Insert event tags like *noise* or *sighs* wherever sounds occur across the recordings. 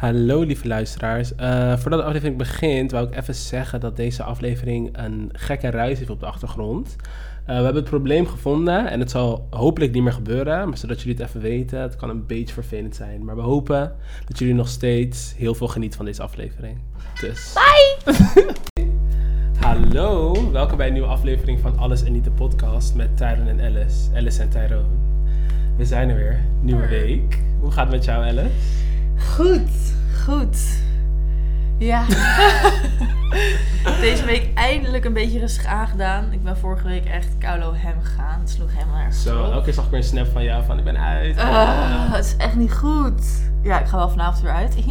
Hallo lieve luisteraars. Eh, voordat de aflevering begint, wou ik even zeggen dat deze aflevering een gekke ruis heeft op de achtergrond. Eh, we hebben het probleem gevonden en het zal hopelijk niet meer gebeuren, maar zodat jullie het even weten. Het kan een beetje vervelend zijn, maar we hopen dat jullie nog steeds heel veel genieten van deze aflevering. Dus. Bye! *laughs* Hallo, welkom bij een nieuwe aflevering van Alles en Niet de podcast met Tyron en Alice. Alice en Tyrone. We zijn er weer, nieuwe week. Hoe gaat het met jou, Alice? Goed, goed. Ja. *laughs* Deze week eindelijk een beetje rustig aangedaan. Ik ben vorige week echt koulo hem gegaan. Het sloeg helemaal nergens Zo, op. elke keer zag ik weer een snap van jou van ik ben uit. Ah, het is echt niet goed. Ja, ik ga wel vanavond weer uit. *laughs*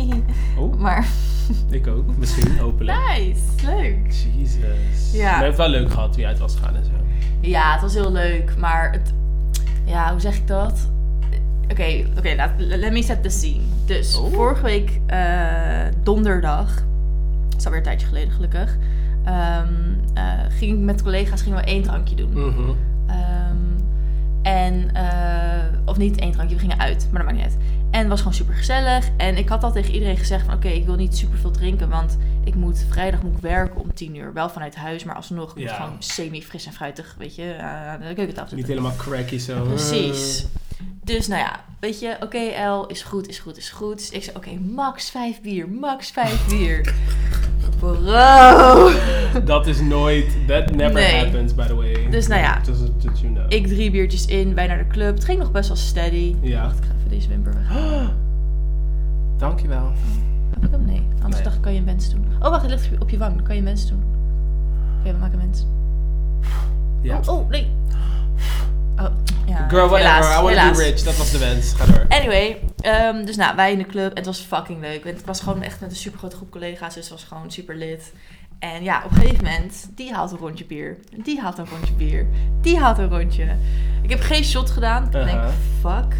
Oh, maar *laughs* ik ook. Misschien, hopelijk. nice, leuk. Jesus. Ja. Maar je hebt het wel leuk gehad toen je uit was gegaan en zo. Ja, het was heel leuk, maar het... Ja, hoe zeg ik dat? Oké, oké, laat let me set the scene. Dus Oh. vorige week eh, donderdag, dat is alweer een tijdje geleden gelukkig, ehm, eh, ging ik met collega's gingen we één drankje doen. Mhm. Ehm, en, eh, of niet één drankje, we gingen uit, maar dat maakt niet uit. En het was gewoon super gezellig. En ik had al tegen iedereen gezegd van oké, ik wil niet super veel drinken, want ik moet vrijdag moet ik werken om tien uur. Wel vanuit huis, maar alsnog moet gewoon semi fris en fruitig, weet je, aan de keukentafel Niet zitten. helemaal cracky zo. Precies. Dus nou ja, weet je, oké El, is goed, is goed, is goed. Dus ik zei, oké, max vijf bier, max vijf bier. Bro! Dat is nooit, that never Nee. happens by the way. Dus nou ja. Just you know. Ik drie biertjes in, wij naar de club. Het ging nog best wel steady. Ja. Wacht, ik ga even deze wimper weg. *gasps* Dankjewel. Heb ik hem? Nee. Anders Nee. dacht ik, kan je een wens doen. Oh, wacht, het ligt op je wang. Dan kan je een wens doen. Oké, we maken een wens. Ja. Oh, oh, nee. Oh, ja. Girl, whatever. helaas, I want to be rich. Dat was de wens. Ga door. Anyway, ehm, dus nou, wij in de club. En het was fucking leuk. Het was gewoon echt met een super grote groep collega's. Dus het was gewoon super lit. En ja, op een gegeven moment, die haalt een rondje bier. Die haalt een rondje bier. Die haalt een rondje. Ik heb geen shot gedaan. Ik denk, Uh-huh. fuck.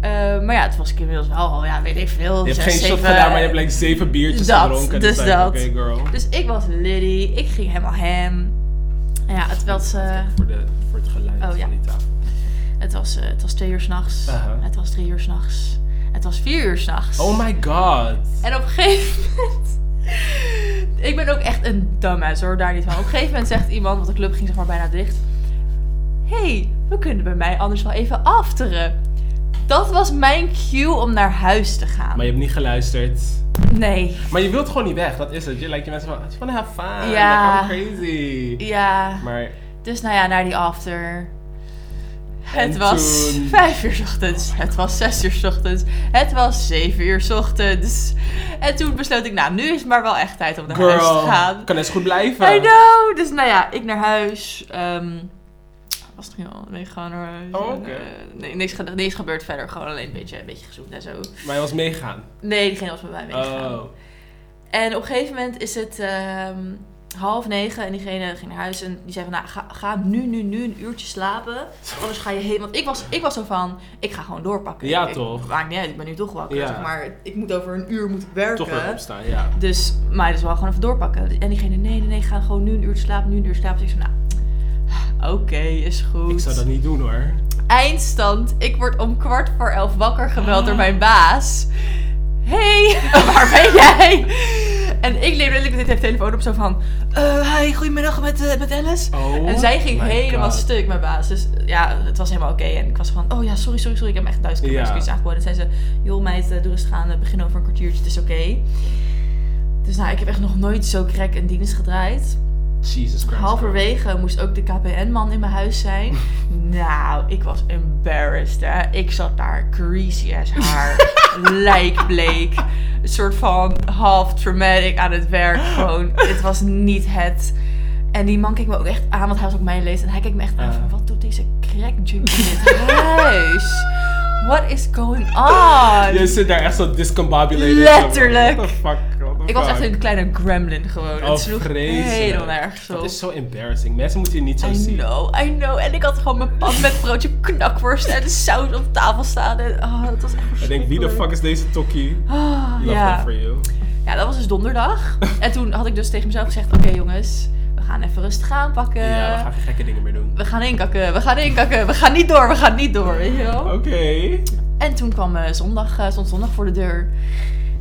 Eh, maar ja, het was ik inmiddels wel al, ja, weet ik veel. Je hebt geen shot gedaan, maar je hebt like zeven biertjes Dat, gedronken. dus like, dat. Girl. Dus ik was Liddy. Ik ging helemaal hem. En ja, het was, eh, voor, de, voor het geluid Oh, ja. van die tafel. Het was, eh, het was twee uur s'nachts. Aha. Het was drie uur s'nachts. Het was vier uur s'nachts. Oh my god. En op een gegeven moment... *laughs* Ik ben ook echt een dumbass hoor, daar niet van. Op een gegeven moment zegt iemand, want de club ging zeg maar bijna dicht. hey, we kunnen bij mij anders wel even afteren. Dat was mijn cue om naar huis te gaan. Maar je hebt niet geluisterd. Nee. Maar je wilt gewoon niet weg, dat is het. Je lijkt je mensen van, I just wanna have fun. Ja. Like, I'm crazy. Ja. Maar Dus nou ja, naar die after. Het En was toen? vijf uur 's ochtends. Het was zes uur 's ochtends. Het was zeven uur 's ochtends. En toen besloot ik, nou, nu is het maar wel echt tijd om naar huis te gaan. kan eens goed blijven. I know! Dus nou ja, ik naar huis. Ehm was het heel meegegaan naar huis. Oh, En, eh, nee, niks, niks gebeurd verder. Gewoon alleen een beetje, een beetje gezoend en zo. Maar je was meegaan. Nee, diegene was met mij meegegaan. Oh. En op een gegeven moment is het ehm, half negen en diegene ging naar huis en die zei van, nou, ga, ga nu, nu, nu een uurtje slapen. Anders ga je. Want ik was, ik was zo van, ik ga gewoon doorpakken. Ja, Ik- toch? Maakt niet uit, ik ben nu toch wakker. Ja. Zeg maar ik moet over een uur moet werken. Toch weer opstaan, ja. Dus, maar dus wel gewoon even doorpakken. En diegene, nee, nee, nee, ga gewoon nu een uurtje slapen, nu een uur slapen. Dus ik zei, nou, oké, is goed. Ik zou dat niet doen hoor. Eindstand. Ik word om kwart voor elf wakker gebeld door mijn baas. Hey, *laughs* waar ben jij? En ik leef met dit telefoon op zo van... eh hi, goedemiddag met, eh, met Alice. Oh en zij ging helemaal God. stuk, mijn baas. Dus ja, het was helemaal oké. En ik was van, oh ja, sorry, sorry, sorry. Ik heb hem echt duizend keer Ja. excuses aangeboden. En zei ze, joh meid, eh, doe rustig aan. eh, Begin over een kwartiertje, het is oké. Dus nou, ik heb echt nog nooit zo krek een dienst gedraaid. Jesus Christ. Halverwege moest ook de KPN-man in mijn huis zijn. *laughs* nou, ik was embarrassed, hè. Ik zat daar, greasy as haar, *laughs* lijkbleek. Een soort van half traumatic aan het werk. *gasps* Gewoon, het was niet het. En die man keek me ook echt aan, want hij was ook mijn leeftijd. En hij keek me echt aan Ah. van, wat doet deze crack junkie in dit huis? What is going *laughs* on? Je zit daar echt zo discombobulated. Letterlijk. What the fuck? What the Ik was echt een kleine gremlin gewoon. Oh, het sloeg vreselijk. helemaal nergens op. Dat is zo embarrassing. Mensen moeten je niet zo I zien. know, I know. En ik had gewoon mijn pan met broodje knakworst en saus op tafel staan. En, oh, dat was echt Ik denk, wie de fuck is deze tokkie? Ah, Love that for you. ja, dat was dus donderdag. *laughs* en toen had ik dus tegen mezelf gezegd, oké jongens, gaan even rustig aanpakken. ja, we gaan geen gekke dingen meer doen. We gaan inkakken, we gaan inkakken, we gaan niet door, we gaan niet door, weet je wel. Oké. En toen kwam eh, zondag, eh, stond zondag voor de deur.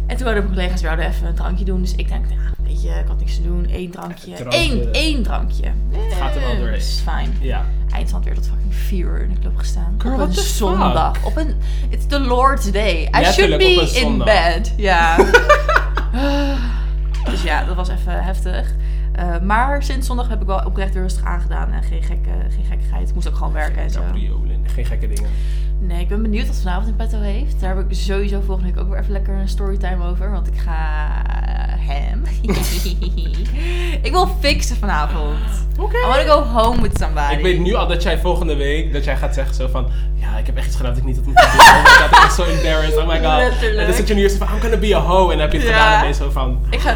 En toen hadden mijn collega's wilden even een drankje doen. Dus ik denk, ja, weet je, ik had niks te doen. Eén drankje. Drankje. Eén, één drankje. Het gaat er wel Eh, doorheen. is fijn. Ja. Eindstand weer tot fucking 4 uur in de club gestaan. Girl, op een zondag. Op een... It's the Lord's day. I should Letterlijk be in bed. Ja. *laughs* dus ja, dat was even heftig. Eh, maar sinds zondag heb ik wel oprecht weer rustig aangedaan. En geen, gekke, geen gekkigheid. Ik moest ook gewoon werken en zo. Capriolen, geen gekke dingen. Nee, ik ben benieuwd wat ze vanavond in petto heeft. Daar heb ik sowieso volgende week ook weer even lekker een storytime over. Want ik ga hem. *laughs* ik wil fixen vanavond. Oké. I wanna go home with somebody. Ik weet nu al dat jij volgende week, dat jij gaat zeggen zo van, ja, ik heb echt iets gedaan dat ik niet had moeten doen. Oh my god, ik ben zo embarrassed, oh my god. *laughs* Letterlijk. En dan zit je nu eerst van, I'm gonna be a hoe. En dan heb je het Ja. gedaan en ben je zo van, Ik ga...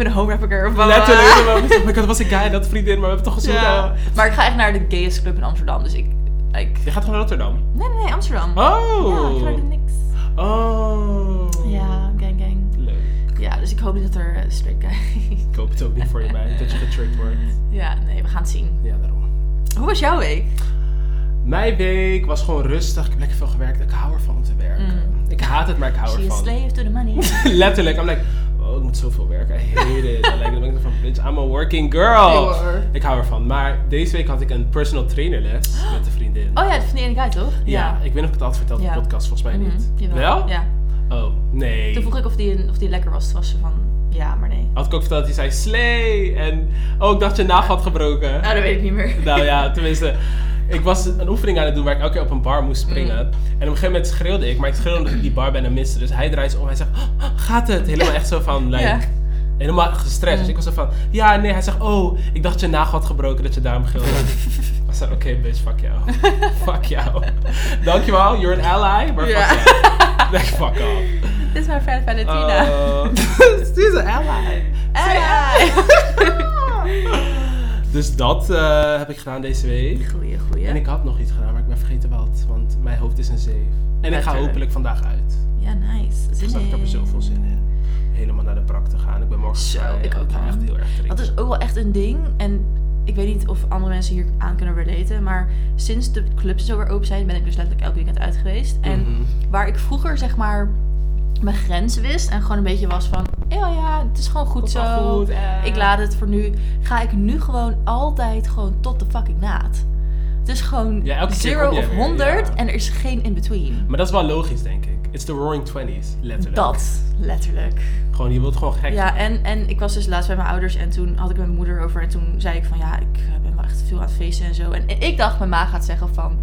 Ik ben een home rapper. Of letterlijk, oh my god, was ik guy, dat vriendin, maar we hebben toch gezoend. Ja. Maar ik ga echt naar de gayest club in Amsterdam. Dus ik... Like... Je gaat gewoon naar Rotterdam. Nee, nee, nee, Amsterdam. Oh. Ja, ik ga naar de niks. Oh. Ja, gang, gang. Leuk. Ja, dus ik hoop niet dat er uh, straight *laughs* guy... Ik hoop het ook niet voor je meid, dat je getricked wordt. ja, nee, we gaan het zien. Ja, daarom. Hoe was jouw week? Mijn week was gewoon rustig. Ik heb lekker veel gewerkt. Ik hou ervan om te werken. Mm. Ik haat het, maar ik hou She ervan. slave to the money. *laughs* Letterlijk. I'm like, oh, ik moet zoveel werken. I hate it. Like, dan ben ik van, bitch, I'm a working girl. Ik hou ervan. Maar deze week had ik een personal trainer les *gasps* met een vriendin. Oh ja, die ene guy, toch? ja. ik weet niet of ik het altijd verteld in de podcast. Volgens mij Mhm, niet. jawel. Wel? Ja. Oh, nee. Toen vroeg ik of die, of die lekker was. Toen was ze van, ja, maar nee. Had ik ook verteld dat hij zei, slay. En, oh, ik dacht je nagel had gebroken. Nou, dat weet ik niet meer. Nou ja, tenminste. Ik was een oefening aan het doen waar ik elke keer op een bar moest springen. Mm. En op een gegeven moment schreeuwde ik, maar ik schreeuwde omdat ik die bar bijna miste. Dus hij draait om en hij zegt, "Oh, gaat het? Helemaal echt zo van, like, Ja. helemaal gestrest. Dus Mm. ik was zo van, ja, nee. Hij zegt, oh, ik dacht je nagel had gebroken, dat je daarom gilde. *laughs* ik zei, oké bitch, fuck jou. *laughs* fuck jou. Dankjewel, you're an ally, maar Ja. fuck jou. *laughs* Nee, fuck off. Dit is mijn friend Valentina. Uh, She's an ally. Ally. Dus dat eh, heb ik gedaan deze week. Goeie, goeie. En ik had nog iets gedaan, maar ik ben vergeten wat. Want mijn hoofd is een zeef. En ik ga hopelijk vandaag uit. Ja, nice. Zin Dus ik heb er zoveel zin in. Helemaal naar de brak te gaan. Ik ben morgen Zo, vrij. ik ook, echt heel erg drinken. Dat is ook wel echt een ding. En ik weet niet of andere mensen hier aan kunnen relaten. Maar sinds de clubs zo weer open zijn, ben ik dus letterlijk elk weekend uit geweest. En Mhm. waar ik vroeger zeg maar mijn grens wist en gewoon een beetje was van, ja ja, het is gewoon goed Komt zo. goed, eh. Ik laat het voor nu. Ga ik nu gewoon altijd gewoon tot de fucking naad. Het is gewoon Ja, elke keer zero kom je of weer, 100 ja. en er is geen in-between. Maar dat is wel logisch, denk ik. It's the roaring twenties, letterlijk. Dat, letterlijk. Gewoon, je wilt gewoon gek Ja, en, en ik was dus laatst bij mijn ouders en toen had ik met mijn moeder over. En toen zei ik van ja, ik eh, ben wel echt veel aan het feesten en zo. En, en ik dacht, mijn ma gaat zeggen van,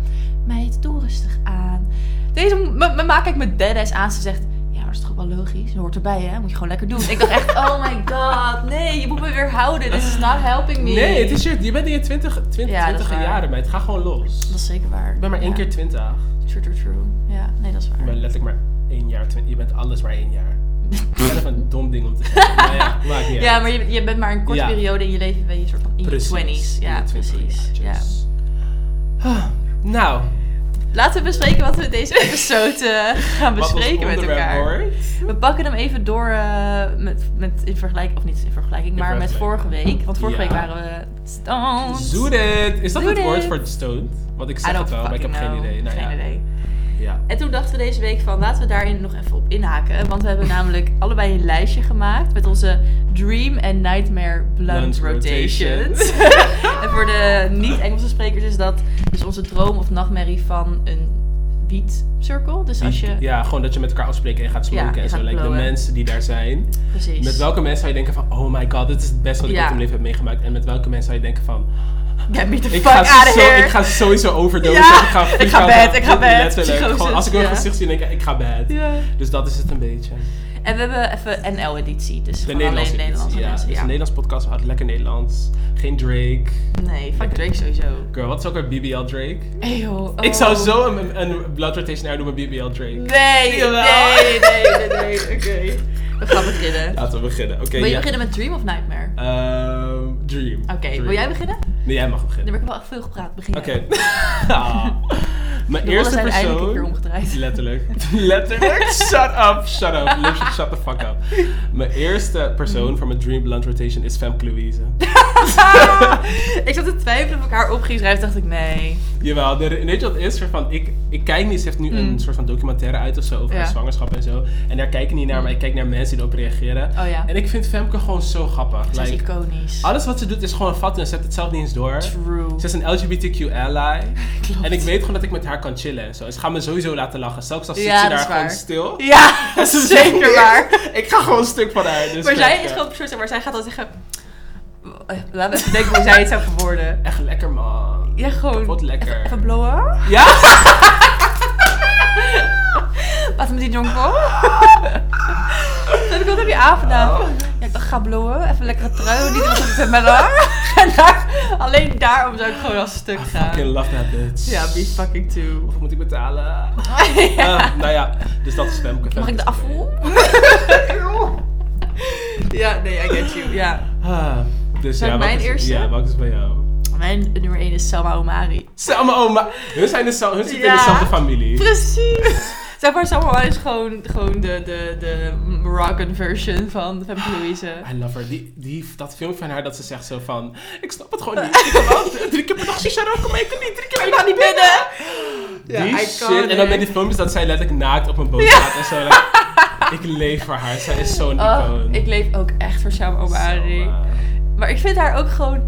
meid, doe rustig aan. Deze, mijn ma kijkt me deadass aan. Ze zegt, maar dat is toch wel logisch? Dat hoort erbij, hè? Moet je gewoon lekker doen. Ik dacht echt, oh my god, nee, je moet me weer houden. This is not helping me. Nee, het is je, je bent in je 20, 20, Ja, dat is 20 waar. jaren, meid. Ga gewoon los. Dat is zeker waar. Ik ben maar één Ja. keer 20. True, true, true. Ja, nee, dat is Ik waar. ben letterlijk maar één jaar 20. Je bent alles maar één jaar. Dat is een dom ding om te zeggen. *laughs* Maar ja, maakt niet Ja, uit. maar je, je bent maar een korte Ja. periode in je leven, ben je een soort van in je. 20s. Ja, In de 20 precies. Ja. Ah, Nou, Laten we bespreken wat we deze *laughs* episode gaan bespreken met elkaar. wordt. We pakken hem even door eh, met, met in vergelijking, of niet in vergelijking, In maar met vorige week. Want vorige Ja. week waren we stoned. Zoet it. Is dat het woord voor stoned? Want ik zeg het wel, maar ik heb geen idee. Nou, geen ja. idee. Ja. En toen dachten we deze week van laten we daarin nog even op inhaken. Want we hebben namelijk *laughs* allebei een lijstje gemaakt met onze Dream en Nightmare Blunt, Blunt Rotations. *laughs* en voor de niet-Engelse sprekers is dat dus onze droom of nachtmerrie van een circle. Dus als je... Ja, gewoon dat je met elkaar afspreekt en gaat smoken en zo. Like de mensen die daar zijn. Precies. Met welke mensen zou je denken van, oh my god, dit is het beste wat ik Ja. ooit in mijn leven heb meegemaakt. En met welke mensen zou je denken van, Get me the ik fuck ga, out zo, here. ik ga sowieso overdosen. Ja, ik ga, ik ga bed, ik ga bed. Letterlijk. Gewoon, als ik ja. gezicht zie, denk ik, ik ga bed. Dus dat is het een beetje. En we hebben even NL-editie. Dus De Nederlandse alleen Nederlandse editie, ja. mensen. Dus Ja. een Nederlands podcast, we hadden lekker Nederlands. Geen Drake. Nee, fuck Drake sowieso. Girl, wat is ook weer BBL Drake? Eyo, Ik zou oh. zo een, een blood rotation uit doen met BBL Drake. Nee, Jawel. nee, nee, nee, nee. Oké. We gaan beginnen. Laten we beginnen. Oké, Wil je ja. beginnen met Dream of Nightmare? Ehm, Dream. Oké, wil jij beginnen? Nee, jij mag Dan beginnen. heb ik wel echt veel gepraat. Begin Oké. *laughs* Mijn De eerste zijn eindelijk een keer persoon... omgedraaid. Letterlijk. *laughs* Letterlijk. Shut up. Shut up. *laughs* Literally, shut the fuck up. Mijn eerste persoon voor mijn Dream Blunt Rotation is Femke Louise. *laughs* ik zat te twijfelen of ik haar op ging schrijven. dacht ik, nee. Jawel, de, weet je wat het is? Van, ik, ik kijk niet, ze heeft nu een Mm. soort van documentaire uit of zo over Ja. haar zwangerschap en zo. En daar kijk ik niet naar, maar ik kijk naar mensen die erop reageren. Oh ja. En ik vind Femke gewoon zo grappig. Is Like, iconisch. alles wat ze doet is gewoon vatten en zet het zelf niet eens door. True. Ze is een LGBTQ ally. Klopt. En ik weet gewoon dat ik met haar kan chillen en zo. En ze gaat me sowieso laten lachen. Zelfs al zit ze daar gewoon waar. stil. *laughs* Ja, *laughs* Dat is *laughs* zeker waar. Ik ga gewoon een stuk van haar. Dus Maar zij is gewoon een soort, maar zij gaat dan zeggen... Laat me even denken hoe zij het zou verwoorden. Echt lekker man. Ja, gewoon... Wat lekker. Even, even blowen. Ja? Wat met die jonko? Wat heb je aan? Ja, ik dacht, ga blowen. Even lekkere trui. Niet wat met mijn haar. *laughs* En daar, alleen daarom zou ik gewoon als stuk I gaan. fucking love that bitch. Ja, be fucking too. Hoeveel moet ik betalen? *laughs* Ah, nou ja, dus dat is Femke. Mag ik de afvoer? *laughs* Ja, nee, I get you. Ja. Ah, dus ja, ik mijn is, eerste? Ja, wat is bij jou? Mijn nummer 1 is Selma Omari. Selma, oh, maar hun, zijn hun zitten in Ja. dezelfde familie. Precies. Zeg maar, Omari is gewoon, gewoon de, de, de Moroccan version van Femke Louise. I love her. Die, die, dat filmpje van haar dat ze zegt zo van... Ik snap het gewoon niet. *laughs* Ik kan wel drie keer per dag shisha roken, maar ik kan niet drie keer per dag niet binnen. Ja, die shit. En dan met die filmpjes dat zij letterlijk naakt op een boot staat en zo. like, *laughs* ik leef voor haar. Zij is zo'n Oh, icoon. ik leef ook echt voor Selma Omari. Maar ik vind haar ook gewoon...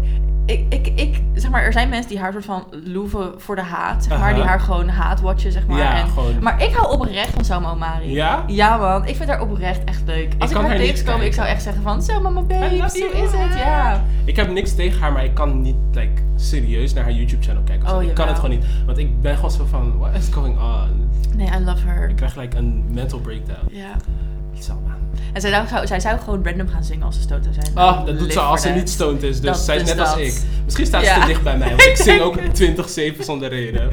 Ik, ik, ik, zeg maar, er zijn mensen die haar soort van loeven voor de haat, zeg maar. Die haar gewoon haatwatchen, zeg maar. Ja, en, gewoon. Maar ik hou oprecht van Selma Omari. Ja? Ja man, ik vind haar oprecht echt leuk. Als ik, kan haar tegenkom, ik zou echt zeggen van... Selma, mijn babe, you. is het, ja. Ik heb niks tegen haar, maar ik kan niet like, serieus naar haar YouTube-channel kijken. Oh, ik kan het gewoon niet. Want ik ben gewoon zo van, what is going on? Nee, I love her. Ik krijg like, een mental breakdown. Ja. Selma. En zij zou, zij zou gewoon random gaan zingen als ze stoot zou zijn. Oh, dat doet ze als ze niet stoned is. Dus Dat- zij is dus net als ik. Misschien staat ze te dicht bij mij, *laughs* want ik zing ook denk 24-7 zonder reden.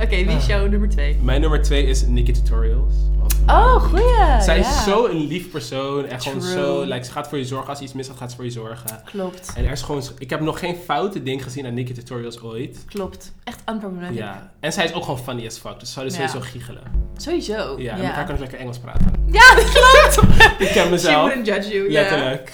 Oké, wie is jouw nummer twee? Mijn nummer 2 is Nikki Tutorials. Oh, goeie. Zij is zo een lief persoon. En gewoon zo, like, ze gaat voor je zorgen. Als je iets mis gaat, gaat ze voor je zorgen. Klopt. En er is gewoon, ik heb nog geen foute ding gezien aan Nikki Tutorials ooit. Klopt. Echt unproblematic. Ja. En zij is ook gewoon funny as fuck. Dus ze zouden Ja. sowieso giechelen. Sowieso. Ja, en met haar kan ik lekker Engels praten. Ja, dat klopt. *laughs* Ik ken She mezelf. wouldn't judge you. ja. Letterlijk.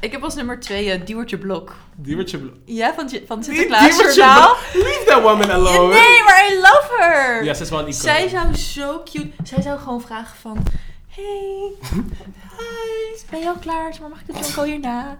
Ik heb als nummer twee uh, Diewertje Blok. Diewertje Blo- Ja, van, van Niet Sinterklaas Diewertje Journaal. Blo- Leave that woman alone. Nee, maar I love her. Ja, ze is wel een icoon. Zij zou zo cute... Zij zou gewoon vragen van... Hey, *laughs* hi, ben je al klaar? Maar, mag ik de jonko hierna?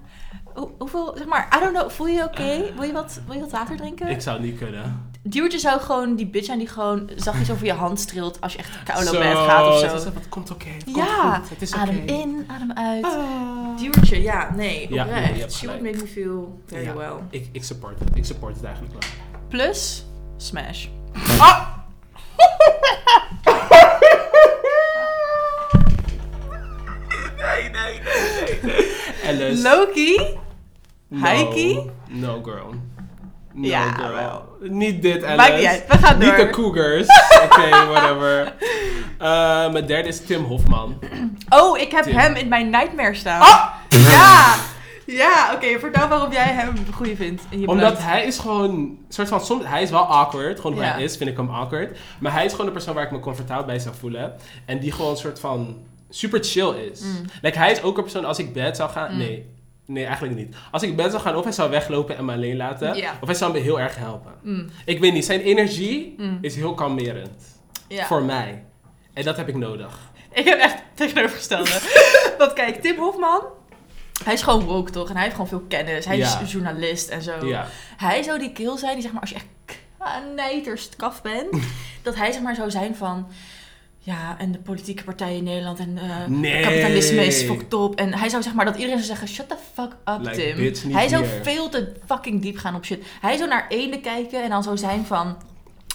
Hoe- hoeveel, zeg maar, I don't know, voel je je oké? Wil, je wat, wil je wat water drinken? Ik zou het niet kunnen. Diewertje zou gewoon die bitch zijn die gewoon zachtjes over je hand streelt als je echt koude bed gaat of zo. het komt oké. Ja, goed, het is oké. adem in, adem uit. Ah. Diewertje, ja, nee, Ja, oprecht. hebt She would make me feel very Ja, well. Ik, ik support het. Ik support het eigenlijk wel. Plus, Smash. *laughs* Ah! *laughs* nee, nee, nee, nee. Loki? Heiki? No, girl. No, Ja, girl. wel. Niet dit, Alice. Maakt niet uit, we gaan Niet door. de Cougars. *laughs* Oké, whatever. Eh, mijn derde is Tim Hofman. Oh, ik heb Tim. hem in mijn nightmare staan. Ah! Ja! Ja, oké, vertel waarom jij hem goeie vindt. In je Omdat hij is gewoon, soort van, soms, hij is wel awkward, gewoon hoe Ja. hij is, vind ik hem awkward. Maar hij is gewoon de persoon waar ik me comfortabel bij zou voelen. En die gewoon een soort van super chill is. Mm. Like, hij is ook een persoon, als ik bed zou gaan, Mm. nee. Nee, eigenlijk niet. Als ik bed zou gaan, of hij zou weglopen en me alleen laten. Of hij zou me heel erg helpen. Mm, Ik weet niet, zijn energie mm, is heel kalmerend. Voor mij. En dat heb ik nodig. Ik heb echt tegenovergestelde. *laughs* Want kijk, Tim Hofman, hij is gewoon woke toch? En hij heeft gewoon veel kennis. Hij Ja. is journalist en zo. Ja. Hij zou die kill zijn die zeg maar, als je echt knijterst kaf bent, *laughs* dat hij zeg maar zou zijn van... Ja, en de politieke partijen in Nederland en Nee. kapitalisme is fucked up. En hij zou zeg maar dat iedereen zou zeggen, shut the fuck up Like, Tim. hij zou veel te fucking diep gaan op shit. Hij zou naar eenden kijken en dan zou zijn van...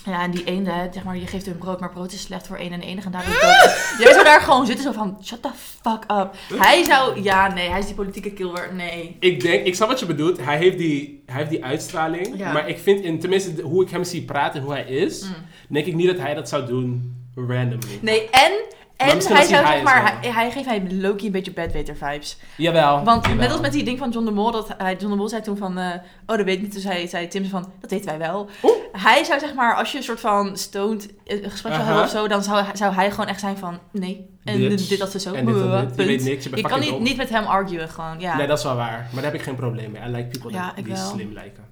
Ja, en die eenden, zeg maar, je geeft hun brood, maar brood is slecht voor één en eenden gaan daar ook dood. *laughs* Jij zou daar gewoon zitten zo van, shut the fuck up. Hij zou, ja nee, hij is die politieke killer, nee. Ik denk, ik snap wat je bedoelt. Hij heeft die, hij heeft die uitstraling. Ja. Maar ik vind, in, tenminste hoe ik hem zie praten en hoe hij is, Mm. denk ik niet dat hij dat zou doen randomly. Nee, en, En hij hij zou zeg maar, hij, hij geeft mij Loki een beetje bedweter vibes. Jawel. Want jawel. net als met die ding van John de Mol, dat hij, John de Mol zei toen van, eh, oh dat weet ik niet. Toen zei, zei Tim van, dat weten wij wel. Oeh. Hij zou zeg maar, als je een soort van stoned eh, gesprek zou hebben of zo, dan zou, zou hij gewoon echt zijn van, nee. En dit, dit dat ze zo. En dit en dit. Je weet niks, je bent kan niet, niet met hem arguen gewoon, ja. Nee, dat is wel waar. Maar daar heb ik geen probleem mee. I like people Ja, die wel. slim lijken.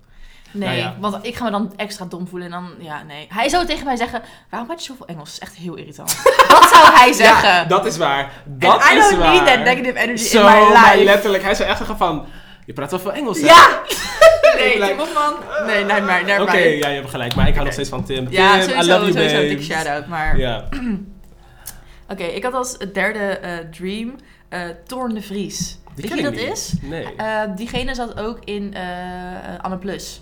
Nee, Nou ja. want ik ga me dan extra dom voelen en dan, ja, nee. Hij zou tegen mij zeggen, waarom had je zoveel Engels? Dat is echt heel irritant. *laughs* dat zou hij zeggen. Ja, dat is waar. Dat And I is don't waar. need that negative energy Zo, in my maar life. letterlijk. Hij zou echt zeggen van... Je praat wel veel Engels, hè? Ja! *laughs* nee, Like- Tim Hofman. Nee, nee, maar, nee, Oké, maar. ja, je hebt gelijk. Maar ik hou nog steeds van Tim. Ja, Tim, I sowieso, love you, sowieso een dikke shout-out. Maar Ja. *clears throat* oké, ik had als derde eh, dream eh Toorn de Vries. Die Weet je ik dat niet. is? Nee. Eh, diegene zat ook in Anne Plus.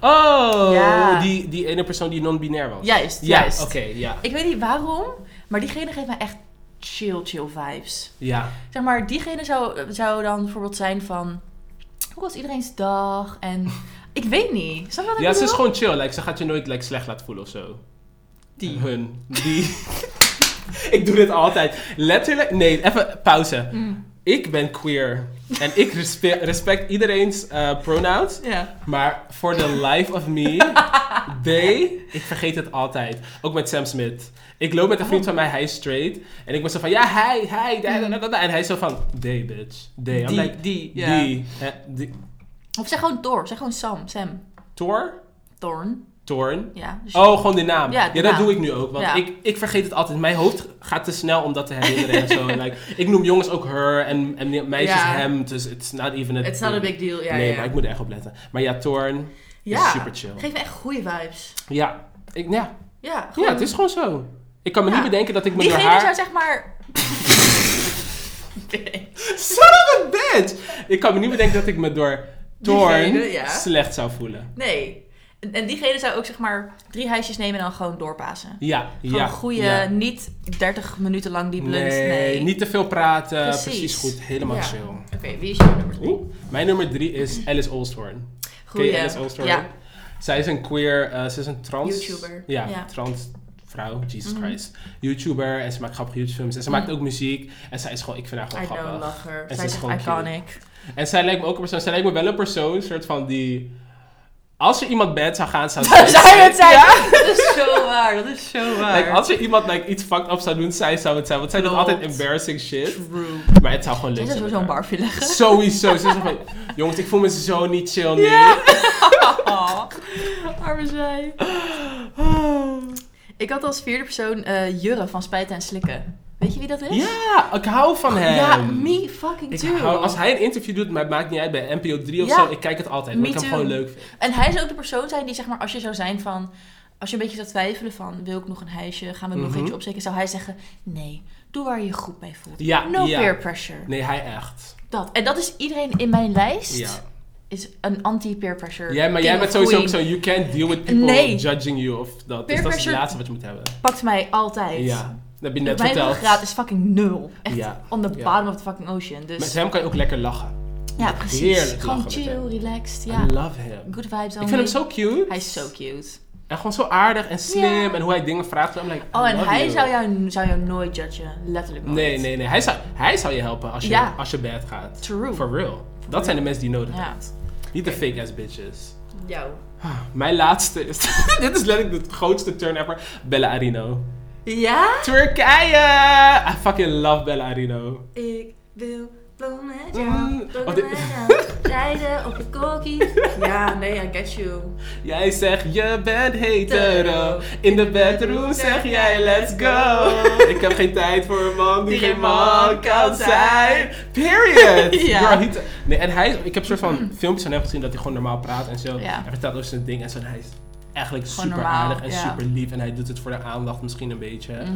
Oh, ja. die, die ene persoon die non-binair was. Juist, Ja, juist. oké, ja. Ik weet niet waarom, maar diegene geeft mij echt chill, chill vibes. Ja. Zeg maar, diegene zou, zou dan bijvoorbeeld zijn van... Hoe was iedereen's dag? En *laughs* ik weet niet. Snap wat ik Ja, ze is gewoon chill. Like, ze gaat je nooit like, slecht laten voelen of zo. Die. Hun. Die. *laughs* ik doe dit altijd. Letterlijk. Nee, even pauze. Mm. Ik ben queer. En ik respe- respect iedereen's eh, pronouns. Ja. Maar for the life of me, *laughs* they, ik vergeet het altijd. Ook met Sam Smith. Ik loop met een vriend van mij, hij is straight. En ik ben zo van, ja, hij, hij, da. En hij is zo van, they, bitch. They. I'm Die, like, die, ja. die. hè, die. Of zeg gewoon Thor. Zeg gewoon Sam. Sam. Thor? Thorn. Torn? Ja. Dus Oh, gewoon de naam. Ja, dat naam. doe ik nu ook. Want Ja. ik, ik vergeet het altijd. Mijn hoofd gaat te snel om dat te herinneren en zo. *laughs* Like, ik noem jongens ook her en, en meisjes hem. Dus it's not even a It's not a big deal. Ja, nee, maar ik moet er echt op letten. Maar ja, Torn ja. is super chill. Geef me echt goede vibes. Ja, ik, ja. Ja, ja, het is gewoon zo. Ik kan me niet bedenken dat ik me door Diegene haar... zou zeg maar... *laughs* Son of a bitch! Ik kan me niet bedenken dat ik me door Torn Diegene, slecht zou voelen. Nee. En, en diegene zou ook zeg maar drie huisjes nemen en dan gewoon doorpassen. Ja, Gewoon ja. goede, ja. niet 30 minuten lang die blunt. Nee, Nee, niet te veel praten. Precies, Precies. goed. Helemaal Ja. chill. Oké, wie is jouw nummer drie? Oeh. Mijn nummer drie is Alice Olstorn. Ken Goeie. Alice? Ja. Zij is een queer, eh, ze is een trans... YouTuber. Ja, trans vrouw, Jesus Mhm. Christ. YouTuber en ze maakt grappige YouTube-films. En ze Mhm. maakt ook muziek. En zij is gewoon, ik vind haar I gewoon know, grappig. love her. En Zij is gewoon iconic. En zij lijkt me ook een persoon, zij lijkt me wel een persoon, soort van die... Als er iemand bad zou gaan, zou *laughs* Zou zij het zijn? Ja. *laughs* Dat is zo waar, dat is zo waar. Like, als er iemand like, iets fucked up zou doen, zij zou het zijn. Want zij doet altijd embarrassing shit. True. Maar het zou gewoon leuk Zij zijn. zou sowieso met een haar. barfje leggen. Sowieso. Ze is van, *laughs* jongens, ik voel me zo niet chill nu. Ja. Oh, arme zij. *sighs* Ik had als vierde persoon eh, Jurre van Spijten en Slikken. Weet je wie dat is? Ja, ik hou van hem. Ja, me fucking Ik too. hou, als hij een interview doet, maar het maakt niet uit bij NPO 3 of Ja. zo, ik kijk het altijd. Omdat Me ik hem gewoon leuk vind. En hij zou ook de persoon zijn die, zeg maar, als je zou zijn van... Als je een beetje zou twijfelen van, wil ik nog een huisje? Gaan we nog Mhm. eentje opzetten? Zou hij zeggen, nee, doe waar je je goed bij voelt. Ja, no ja. peer pressure. Nee, hij echt. Dat. En dat is iedereen in mijn lijst. Ja. Is een anti-peer pressure. Ja, maar jij bent sowieso ook zo, you can't deal with people Nee. judging you of dat. Dus dat is het laatste wat je moet hebben. Pakt mij altijd. Ja, dat heb je net Mijn verteld. ruggraat is fucking nul. Echt Ja. on the Ja. bottom of the fucking ocean. Dus Met hem kan je ook lekker lachen. ja, precies. heerlijk Gewoon lachen met chill, relaxed. I Ja. love him. Good vibes Ik vind hem zo cute. Hij is zo cute. En gewoon zo aardig en slim. Ja. En hoe hij dingen vraagt. I'm like, I Oh, en love hij you. zou jou, zou jou nooit judgen. Letterlijk nooit. Nee, nee, nee. Hij zou, hij zou je helpen als je, Ja. als je bad gaat. True. For real. Dat zijn de mensen die je nodig Ja. Niet de fake ass bitches. Jou. Mijn laatste is... *laughs* dit is letterlijk de grootste turn ever. Bella Arino. Ja? Turkije! I fucking love Bella Arino. Ik wil bloemen met Mm. jou. Oh, met. Rijden op de kokkie. *laughs* Ja, nee, I get you. Jij zegt je bent hetero. In de bedroom zeg jij let's go. *laughs* Ik heb geen tijd voor een man die geen man kan zijn. Period. *laughs* Ja. Girl, nee, en hij, ik heb een soort van filmpjes van hem gezien dat hij gewoon normaal praat en zo. Ja. Hij vertelt over zijn ding en zo. En hij is eigenlijk Gewoon super normaal, aardig en ja. super lief. En hij doet het voor de aandacht misschien een beetje. Mhm.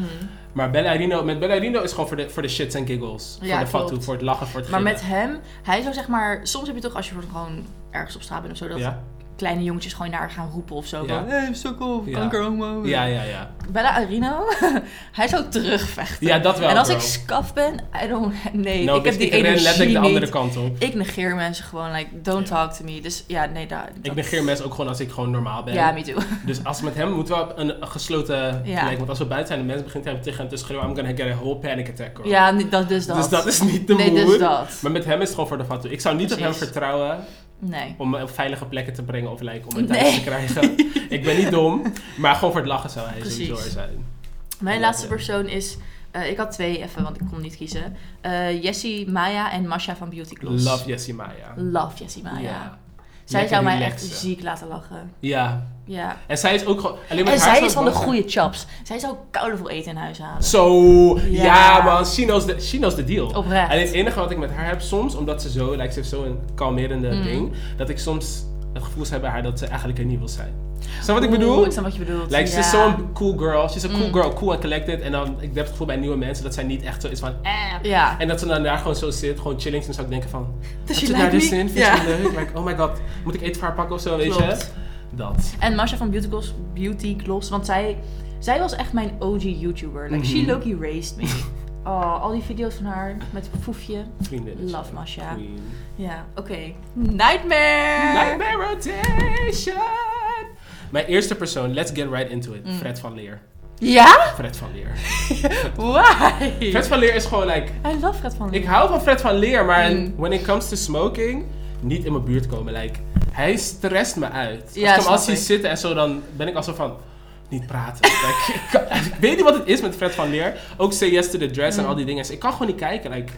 Maar Bella Arino, met Bella Arino is gewoon voor de, voor de shits en giggles. Ja, voor de klopt. fatu, voor het lachen, voor het Maar gillen. met hem, hij zou zeg maar, soms heb je toch als je gewoon ergens op straat bent of zo, dat Ja? Kleine jongetjes gewoon naar gaan roepen of zo. Ja. Van, hey, sukkel, Ja. kankerhomo. Ja, ja, ja. Bella Arino, *laughs* hij zou terugvechten. Ja, dat wel, En als bro. ik scaf ben, I don't... Nee, Nou, ik heb bitch, die ik energie letterlijk de niet. andere kant op. Ik negeer mensen gewoon, like, don't talk to me. Dus ja, nee, daar. Ik negeer mensen ook gewoon als ik gewoon normaal ben. Ja, me too. *laughs* Dus als met hem moeten we op een gesloten Ja. plek. Want als we buiten zijn en mensen begint hem tegen hem te schreeuwen, I'm gonna get a whole panic attack. Hoor. Ja, dat, dus dat. Dus dat is niet de Nee, dus dat. Maar met hem is het gewoon voor de fatu. Ik zou niet op hem vertrouwen Nee. om me op veilige plekken te brengen of like, om het Nee. thuis te krijgen. *laughs* ik ben niet dom, maar gewoon voor het lachen zou hij Precies. sowieso er zijn. Mijn laatste ja. persoon is... eh, ik had twee even, want ik kon niet kiezen. Eh Jessie Maya en Masha van Beauty Gloss. Love Jessie Maya. Love Jessie Maya. Ja. Zij zou mij relaxen. echt ziek laten lachen. Ja. Ja. En zij is ook gewoon... Alleen met En haar zij is van de goede chops. Zij zou koudevol eten in huis halen. Zo, ja, Ja. man, she knows, the, she knows the deal. Oprecht. Alleen het enige wat ik met haar heb soms, omdat ze zo, like, ze heeft zo'n kalmerende Mm. ding, dat ik soms het gevoel heb bij haar dat ze eigenlijk er niet wil zijn. Snap je wat ik bedoel? Ik snap wat je bedoelt. Like, ze is zo'n cool girl. She's a cool Mm. girl, cool and collected. En dan, ik heb het gevoel bij nieuwe mensen dat zij niet echt zo is van, eh. Ja. En dat ze dan daar gewoon zo zit, gewoon chilling. Dan zou ik denken van, Dus heb je de niet- zin? Vind je leuk? Like, oh my god, moet ik eten voor haar pakken of zo, weet je? Dat. En Masha van Beauty Gloss, Beauty Gloss want zij, zij was echt mijn OG YouTuber. Like, she Mhm. Loki raised me. *laughs* Oh, al die video's van haar met Foefje. Vriendin. Love Masha. Queen. Ja, oké. Nightmare! Nightmare Rotation! Mijn eerste persoon, let's get right into it. Mm. Fred van Leer. Ja? Fred van Leer. *laughs* Why? Fred van Leer is gewoon like... I love Fred van Leer. Ik hou van Fred van Leer, maar Mm. when it comes to smoking, niet in mijn buurt komen. Like, hij stresst me uit. Als Ja, ik hem ik. zitten en zo, dan ben ik al zo van... Niet praten. *laughs* Like, ik, kan- ik weet niet wat het is met Fred van Leer. Ook Say Yes to the Dress en Mm. al die dingen. Ik kan gewoon niet kijken. Like,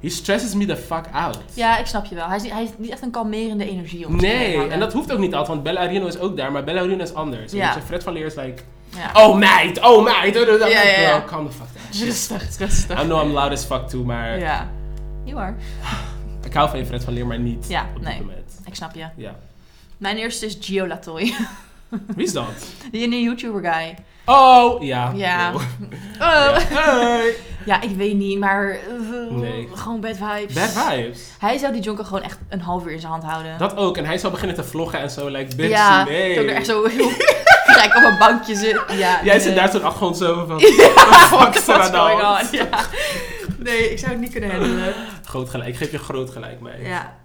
he stresses me the fuck out. Ja, ik snap je wel. Hij is, niet- hij is niet echt een kalmerende energie om Nee, en dat hoeft ook niet altijd, want Bella Arino is ook daar, maar Bella Arino is anders. Ja. Je, Fred van Leer is like, Ja. oh meid, oh meid. Ja, Ja, ja, ja. calm the fuck down. *laughs* Rustig, rustig. I know I'm loud as fuck too, maar Ja. You are. *sighs* ik hou van je Fred van Leer, maar niet Ja, op nee. dit moment. Ik snap je. Ja. Mijn eerste is Gio Latoy. Wie is dat? *laughs* Die ene YouTuber guy. Oh, ja. Ja. Oh. Oh. *laughs* Ja. *laughs* Hey. Ja, ik weet niet, maar eh, Nee. gewoon bad vibes. Bad vibes. Hij zou die jonker gewoon echt een half uur in zijn hand houden. Dat ook. En hij zou beginnen te vloggen en zo, like, bitch, ja, nee. ik er echt zo *laughs* heel gek op een bankje zit. Ja, Jij nee. zit daar zo'n achtergrond zo van, Ja, fuck what's going on? Ja. Nee, ik zou het niet kunnen handelen. groot gelijk. Ik geef je groot gelijk mee. Ja.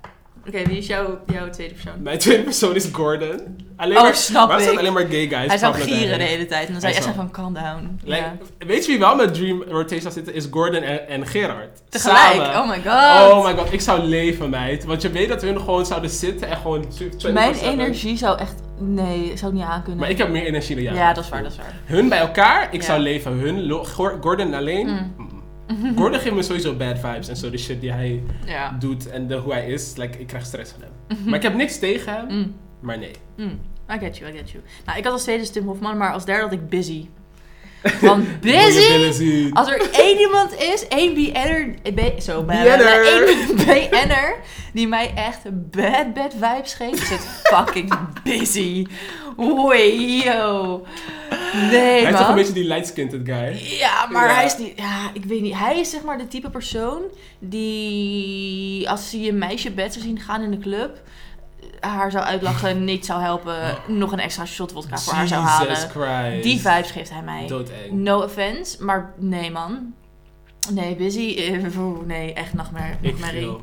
Oké, wie is jouw, jouw tweede persoon? Mijn tweede persoon is Gordon. Alleen Oh, maar, snap ik. alleen maar gay guys? Hij zou gieren de hele tijd. En dan zou je Hij echt van, calm down. Like, ja. Weet je wie wel met Dream Rotation zou zitten? Is Gordon en, en Gerard. Tegelijk. Samen. Oh my god. Oh my god, ik zou leven, meid. Want je weet dat hun gewoon zouden zitten en gewoon... 24/7. Mijn energie zou echt... Nee, ik zou het niet aankunnen. Maar ik heb meer energie dan ja, jou. dat is waar, dat is waar. Hun bij elkaar, ik Ja. zou leven. Hun, Gordon alleen. Mm. *laughs* Gordon geeft me sowieso bad vibes en zo. De shit die hij Ja. doet en de, hoe hij is. Like, ik krijg stress van hem. *laughs* Maar ik heb niks tegen hem. Mm. Maar nee. Mm. I get you, I get you. Nou, ik had als tweede Tim Hofman, maar als derde had ik Busy. Want *laughs* je Busy... Als er één iemand is, één BN'er, zo, BN'er. één BN'er, die mij echt bad, bad vibes geeft, is het fucking busy. Wee, yo. Nee, hij is toch een beetje die light-skinned guy. Ja, maar Ja. hij is die, ja, ik weet niet. Hij is zeg maar de type persoon die, als hij een meisje bed zou zien gaan in de club, haar zou uitlachen, *laughs* niet zou helpen, nog een extra shot vodka voor haar zou halen. Jesus Christ. Die vibes geeft hij mij. Doodeng. No offense, maar nee man. Nee, busy. eh, *laughs* nee, echt nachtmerrie. Ik nachtmerrie.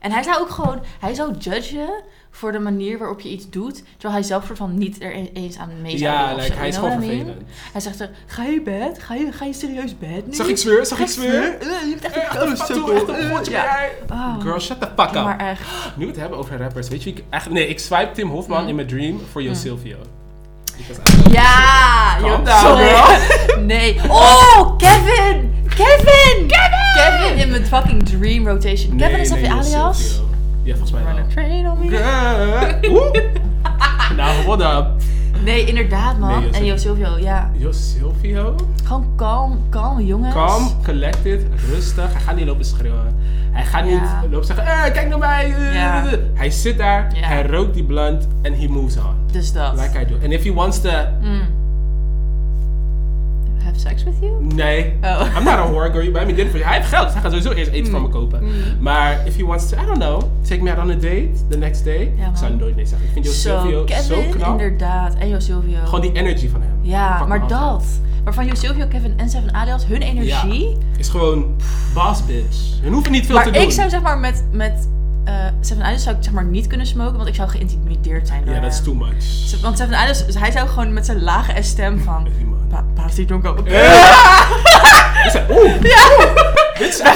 En hij zou ook gewoon, hij zou judgen voor de manier waarop je iets doet, terwijl hij zelf soort van niet er e- eens aan mee zou Ja, like, hij is gewoon vervelend. Hij zegt er, ga je bed? Ga je, ga je serieus bed nu? Zag ik zweer? Zag ik zweer? Je bent echt een Eh, godje ja. Oh. Girl, shut the fuck up. Maar echt. *gasps* Nu we het hebben over rappers, weet je wie ik echt... Nee, ik swipe Tim Hofman Mm. in mijn dream voor Yo Mm. Silvio. Ja! Calm joh, down, sorry. *laughs* Nee. Oh, Kevin! Kevin! Kevin! in mijn fucking dream rotation. Kevin is dat nee, je alias? Ja, volgens mij Run wel. a train on me. Girl. *laughs* Nou, what up? Nee, inderdaad man. Nee, en Jo Silvio, ja. Yo Silvio? Gewoon kalm, kalm jongens. Calm, collected, rustig. Hij gaat niet lopen schreeuwen. Hij gaat Ja. niet lopen zeggen, eh, kijk naar mij. Ja. Hij zit daar, Ja. hij rookt die blunt en he moves on. Dus dat. Like I do. And if he wants to... Mm. Have sex with you? Nee. Oh. I'm not a whore girl. You buy me dinner for you. Hij heeft geld, dus hij gaat sowieso eerst eten voor me kopen. Mm. Maar if he wants to, I don't know, take me out on a date the next day. Ja, ik zou nooit nee zeggen. Ik vind Jo Zo, Silvio Kevin, zo knap. inderdaad. En Jo Silvio. Gewoon die energy van hem. Ja, Pak maar dat. Maar van Jo Silvio, Kevin en Seven Alias, hun energie. Is gewoon boss bitch. Hun hoeven niet veel te Maar doen. ik zou zeg maar met, met eh, Seven Alias zou ik zeg maar niet kunnen smoken, want ik zou geïntimideerd zijn Ja, dat is too much. Want Seven Alias, hij zou gewoon met zijn lage stem van... Hey, man. Pa, paas die donker op. Ik zei, oeh, dit is. *laughs*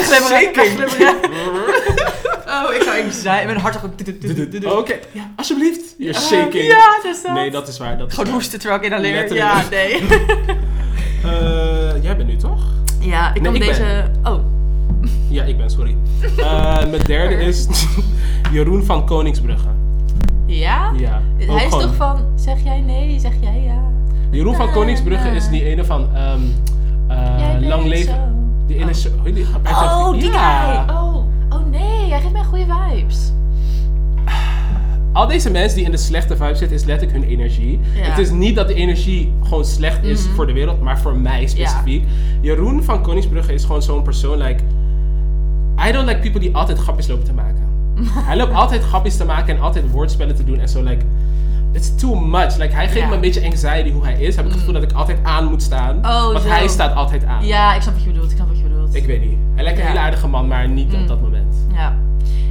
Oh, ik zou anxiety, mijn hart gewoon... Oké, ja, alsjeblieft. You're shaking. Ja, dat is dat. Nee, dat is waar. Dat Gewoon hoesten terwijl ik inhaleer. Letterlijk. Ja, nee. *laughs* Eh, jij bent nu toch? Ja, ik kan deze... Oh, Ja, ik ben, sorry. *laughs* Eh, mijn derde is *laughs* Jeroen van Koningsbrugge. ja? Ja. ook Hij is gewoon- toch van, zeg jij nee, zeg jij ja. Jeroen van Koningsbrugge is die ene van ehm, eh, Jij bent Lang Leven. zo. Die ene Oh. show- hoe die- Oh, die Ja. guy. Oh. oh nee, hij geeft mij goede vibes. Al deze mensen die in de slechte vibe zitten, is letterlijk hun energie. Ja. Het is niet dat de energie gewoon slecht is Mhm. voor de wereld, maar voor mij specifiek. Jeroen van Koningsbrugge is gewoon zo'n persoon, like... I don't like people die altijd grapjes lopen te maken. *laughs* Hij loopt altijd grapjes te maken en altijd woordspellen te doen en zo, like... It's too much. Like, hij geeft Ja. me een beetje anxiety hoe hij is. Heb ik het gevoel dat ik altijd aan moet staan. Oh, want zo. hij staat altijd aan. Ja, ik snap wat je bedoelt, ik snap wat je bedoelt. Ik weet niet. Hij lijkt een Ja. hele aardige man, maar niet Mm. op dat moment. Ja.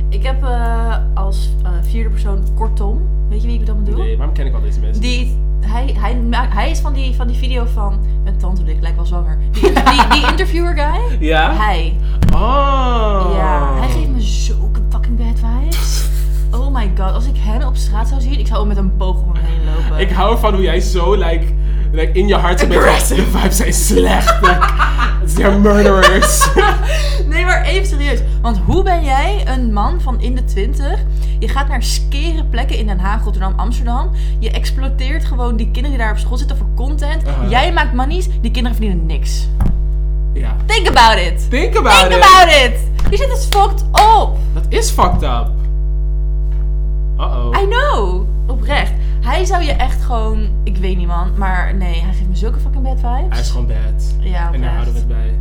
Ik heb eh, als eh, vierde persoon Kortom. Weet je wie ik dan bedoel? Nee, waarom ken ik al deze mensen? Die, hij, hij, hij is van die, van die video van... Mijn tante ik lijk wel zwanger. Die, die, die *laughs* interviewer guy. Ja? Hij. Oh. Ja, hij geeft me zulke fucking bad vibes. *laughs* Oh my god, als ik hem op straat zou zien, ik zou met een boog om hem heen lopen. Ik hou van hoe jij zo, like, like in je hart bent. De *laughs* vibes zijn slecht. They're murderers. Nee, maar even serieus. Want hoe ben jij een man van in de twintig? Je gaat naar skere plekken in Den Haag, Rotterdam, Amsterdam. Je exploiteert gewoon die kinderen die daar op school zitten voor content. Jij maakt monies, die kinderen verdienen niks. ja. Think about it. Think about Think it. about it. Die shit is fucked up. Dat is fucked up. Uh-oh. I know. Oprecht. Hij zou je echt gewoon... Ik weet niet man, maar nee, hij geeft me zulke fucking bad vibes. Hij is gewoon bad. Ja, En daar houden we oprecht. het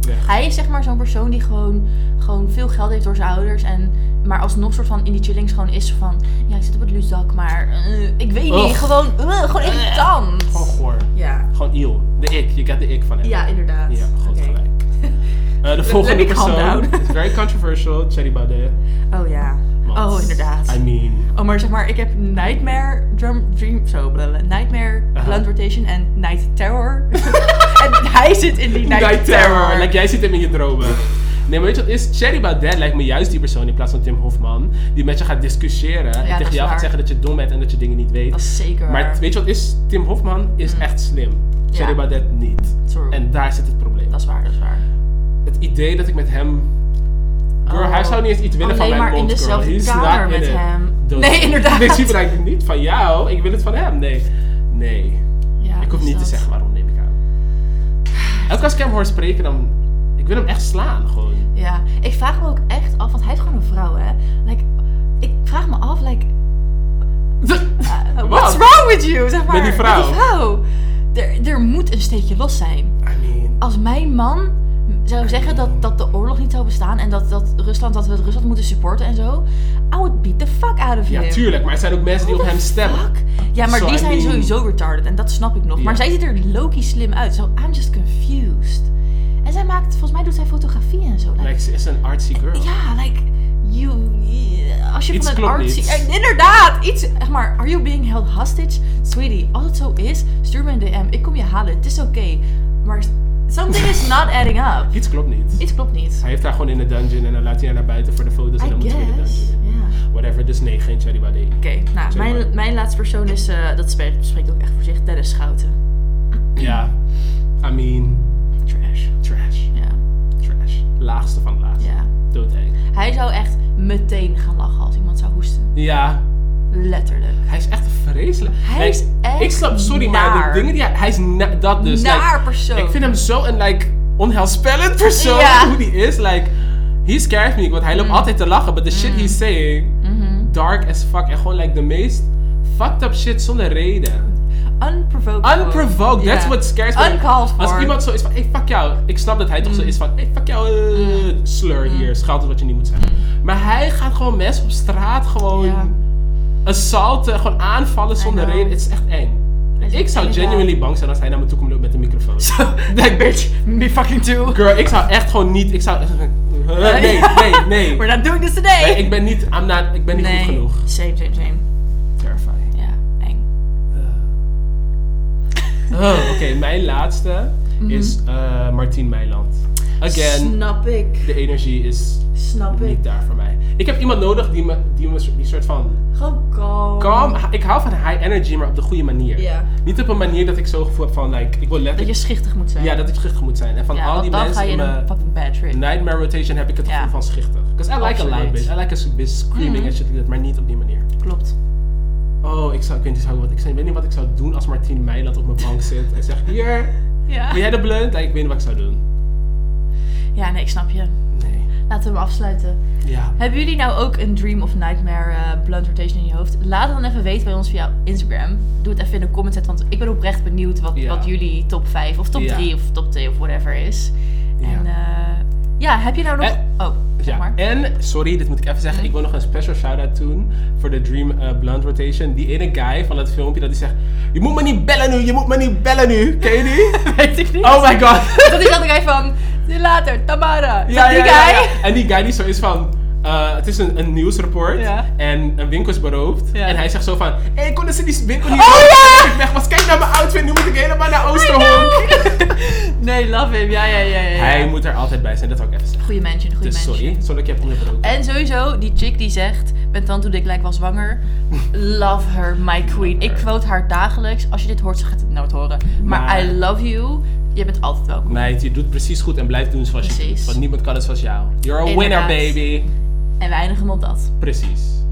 bij. Weg. Hij is zeg maar zo'n persoon die gewoon, gewoon veel geld heeft door zijn ouders. En, maar alsnog soort van in die chillings gewoon is van... Ja, ik zit op het luzak, maar eh, ik weet niet. Ugh. Gewoon, eh, gewoon irritant. Gewoon goor. Ja. Gewoon iel. De ik. Je get de ik van hem. Ja, inderdaad. Ja, goed gelijk. *laughs* Eh, de volgende persoon is very controversial. Cherry Baudet. Oh ja. Want, Oh, inderdaad. I mean... Oh, maar zeg maar, ik heb Nightmare Drum Dream, zo, blablabla, Nightmare. Blunt Rotation en Night Terror. *laughs* en hij zit in die Night, Night Terror. Terror. Like, jij zit hem in je dromen. Nee, maar weet je wat is? Cherry Baudet lijkt me juist die persoon in plaats van Tim Hofman. Die met je gaat discussiëren. en tegen jou gaat zeggen dat je dom bent en dat je dingen niet weet. Dat is zeker Maar waar. weet je wat is? Tim Hofman is Mm. echt slim. Cherry Ja. Baudet niet. True. En daar zit het probleem. Dat is waar, dat is waar. Het idee dat ik met hem... Girl, Oh. hij zou niet eens iets willen van mijn maar in mond, girl. dezelfde He's kamer not met hem. Nee, inderdaad. Nee, zie maar niet van jou. Ik wil het van hem. Nee. Nee. Ja, ik hoef dus niet te zeggen waarom, neem ik aan. Elke keer als ik hem hoor spreken, dan... Ik wil hem echt slaan, gewoon. Ja, ik vraag me ook echt af, want hij heeft gewoon een vrouw, hè. Like, ik vraag me af, like, uh, *laughs* Wat? what's wrong with you, zeg maar. Met die vrouw? Met die vrouw. Er, er moet een steekje los zijn. I mean... Als mijn man zou zeggen dat, dat de oorlog niet zou bestaan en dat, dat Rusland, dat we Rusland moeten supporten en zo, I would beat the fuck out of Ja, him. tuurlijk. Maar er zijn ook mensen die op hem stemmen. fuck? Ja, maar So, die I zijn mean- sowieso retarded en dat snap ik nog. Maar Ja. zij ziet er low-key slim uit. So I'm just confused. En zij maakt, volgens mij doet zij fotografie en zo. Like, Like, ze is een artsy girl. ja, like, you, als je Iets van een artsy... niet. Eh, inderdaad, iets, zeg maar, are you being held hostage? Sweetie, als het zo is, stuur me een DM. Ik kom je halen, het is oké. Maar something is not *laughs* adding up. Iets klopt niet. Iets klopt niet. Hij heeft haar gewoon in de dungeon en dan laat hij haar naar buiten voor de foto's en I dan moet hij weer de guess, dungeon in. Whatever, dus nee, geen Cherry Baudet. Oké, nou, mijn, mijn laatste persoon is, eh, dat spreekt, spreekt ook echt voor zich, Dennis Schouten. Ja, I mean, Trash. trash. Ja, Trash. Laagste van de laagste. ja. Hij zou echt meteen gaan lachen als iemand zou hoesten. Ja, Letterlijk. hij is echt vreselijk. Hij Like, is echt Ik snap, sorry, maar de dingen die hij... Hij is na- dat dus. like, Naar persoon. ik vind hem zo een, like, onheilspellend persoon. Ja. Hoe die is, like... He scares me, want hij loopt Mm. altijd te lachen, but the shit he's saying... Mhm. Dark as fuck. En gewoon, like, de meest fucked up shit zonder reden. Unprovoked. Unprovoked, that's what scares me. Uncalled for. Als iemand zo is van, hey, fuck jou. Ik snap dat hij toch zo Mm. is van, hey, fuck jou, eh, slur hier. Scheld wat je niet moet zeggen. Maar hij gaat gewoon mensen op straat gewoon Ja. assaulten, gewoon aanvallen zonder reden. Het is echt eng. Ik zou genuinely bang zijn als hij naar me toe komt lopen met een microfoon. *laughs* Like, bitch, me fucking too. Girl, ik zou echt gewoon niet, ik zou, nee, *laughs* nee, nee. We're not doing this today. Nee, ik ben niet, I'm not, ik ben niet Nee. goed genoeg. Same, same, same. Oh, Oké, mijn laatste is eh Martien Meiland. Again, Snap ik. de energie is Snap ik. niet daar voor mij. Ik heb iemand nodig die me, die me die soort van Gewoon calm. Ik hou van high energy, maar op de goede manier. Niet op een manier dat ik zo gevoel heb van, like, ik wil Dat letterlijk... je schichtig moet zijn. Ja, dat ik schichtig moet zijn. En van Ja, al die dan ga mensen je in een mijn nightmare rotation heb ik het gevoel van schichtig. Because I like a loud bitch. I like a bitch screaming Mhm. en shit like that, maar niet op die manier. Klopt. Oh, ik, zou, ik, weet niet, zou- wat, ik, weet niet wat ik zou doen als Martien Meiland op mijn bank *laughs* zit en zegt, hier, Ja. ben jij de blunt? Ik weet niet wat ik zou doen. Ja, nee, ik snap je. Nee. Laten we hem afsluiten. Ja. Hebben jullie nou ook een dream of nightmare eh, blunt rotation in je hoofd? Laat het dan even weten bij ons via Instagram. Doe het even in de comment zetten, want ik ben oprecht benieuwd wat, Ja. wat jullie top 5 of top Ja. 3 of top 2 of whatever is. Ja. En eh, ja, heb je nou nog... En- oh, zeg Ja, maar. en sorry, dit moet ik even zeggen. Ik wil nog een special shout-out doen voor de Dream eh, Blunt Rotation. Die ene guy van het filmpje dat die zegt: Je moet me niet bellen nu, je moet me niet bellen nu. Ken je die? *laughs* Weet ik niet. Oh my god. *laughs* Dat is dat guy van... Later, Tamara. Ja, ja, ja. En die guy die zo is van. Eh, het is een, een nieuwsrapport Ja. en een winkel is beroofd. Ja. En hij zegt zo van: Hé, hey, konden ze die winkel niet Oh, ja! ik weg was? Kijk naar mijn outfit, nu moet ik helemaal naar Oosterhoek. *laughs* nee, love him. Ja, ja, ja, ja. Hij moet er altijd bij zijn, dat wil ik even zeggen. Goeie mention, goeie Dus sorry, sorry dat ik je heb onderbroken. En sowieso, die chick die zegt, met tante toen ik lijk was zwanger. *laughs* Love her, my queen. Ik quote haar dagelijks. Als je dit hoort, ze gaat het nooit horen. Maar, Maar- I love you. Je bent altijd welkom. Meid, je doet precies goed en blijf doen zoals je doet. Want niemand kan het zoals jou. You're a Inderdaad. winner, baby. En we eindigen op dat. Precies.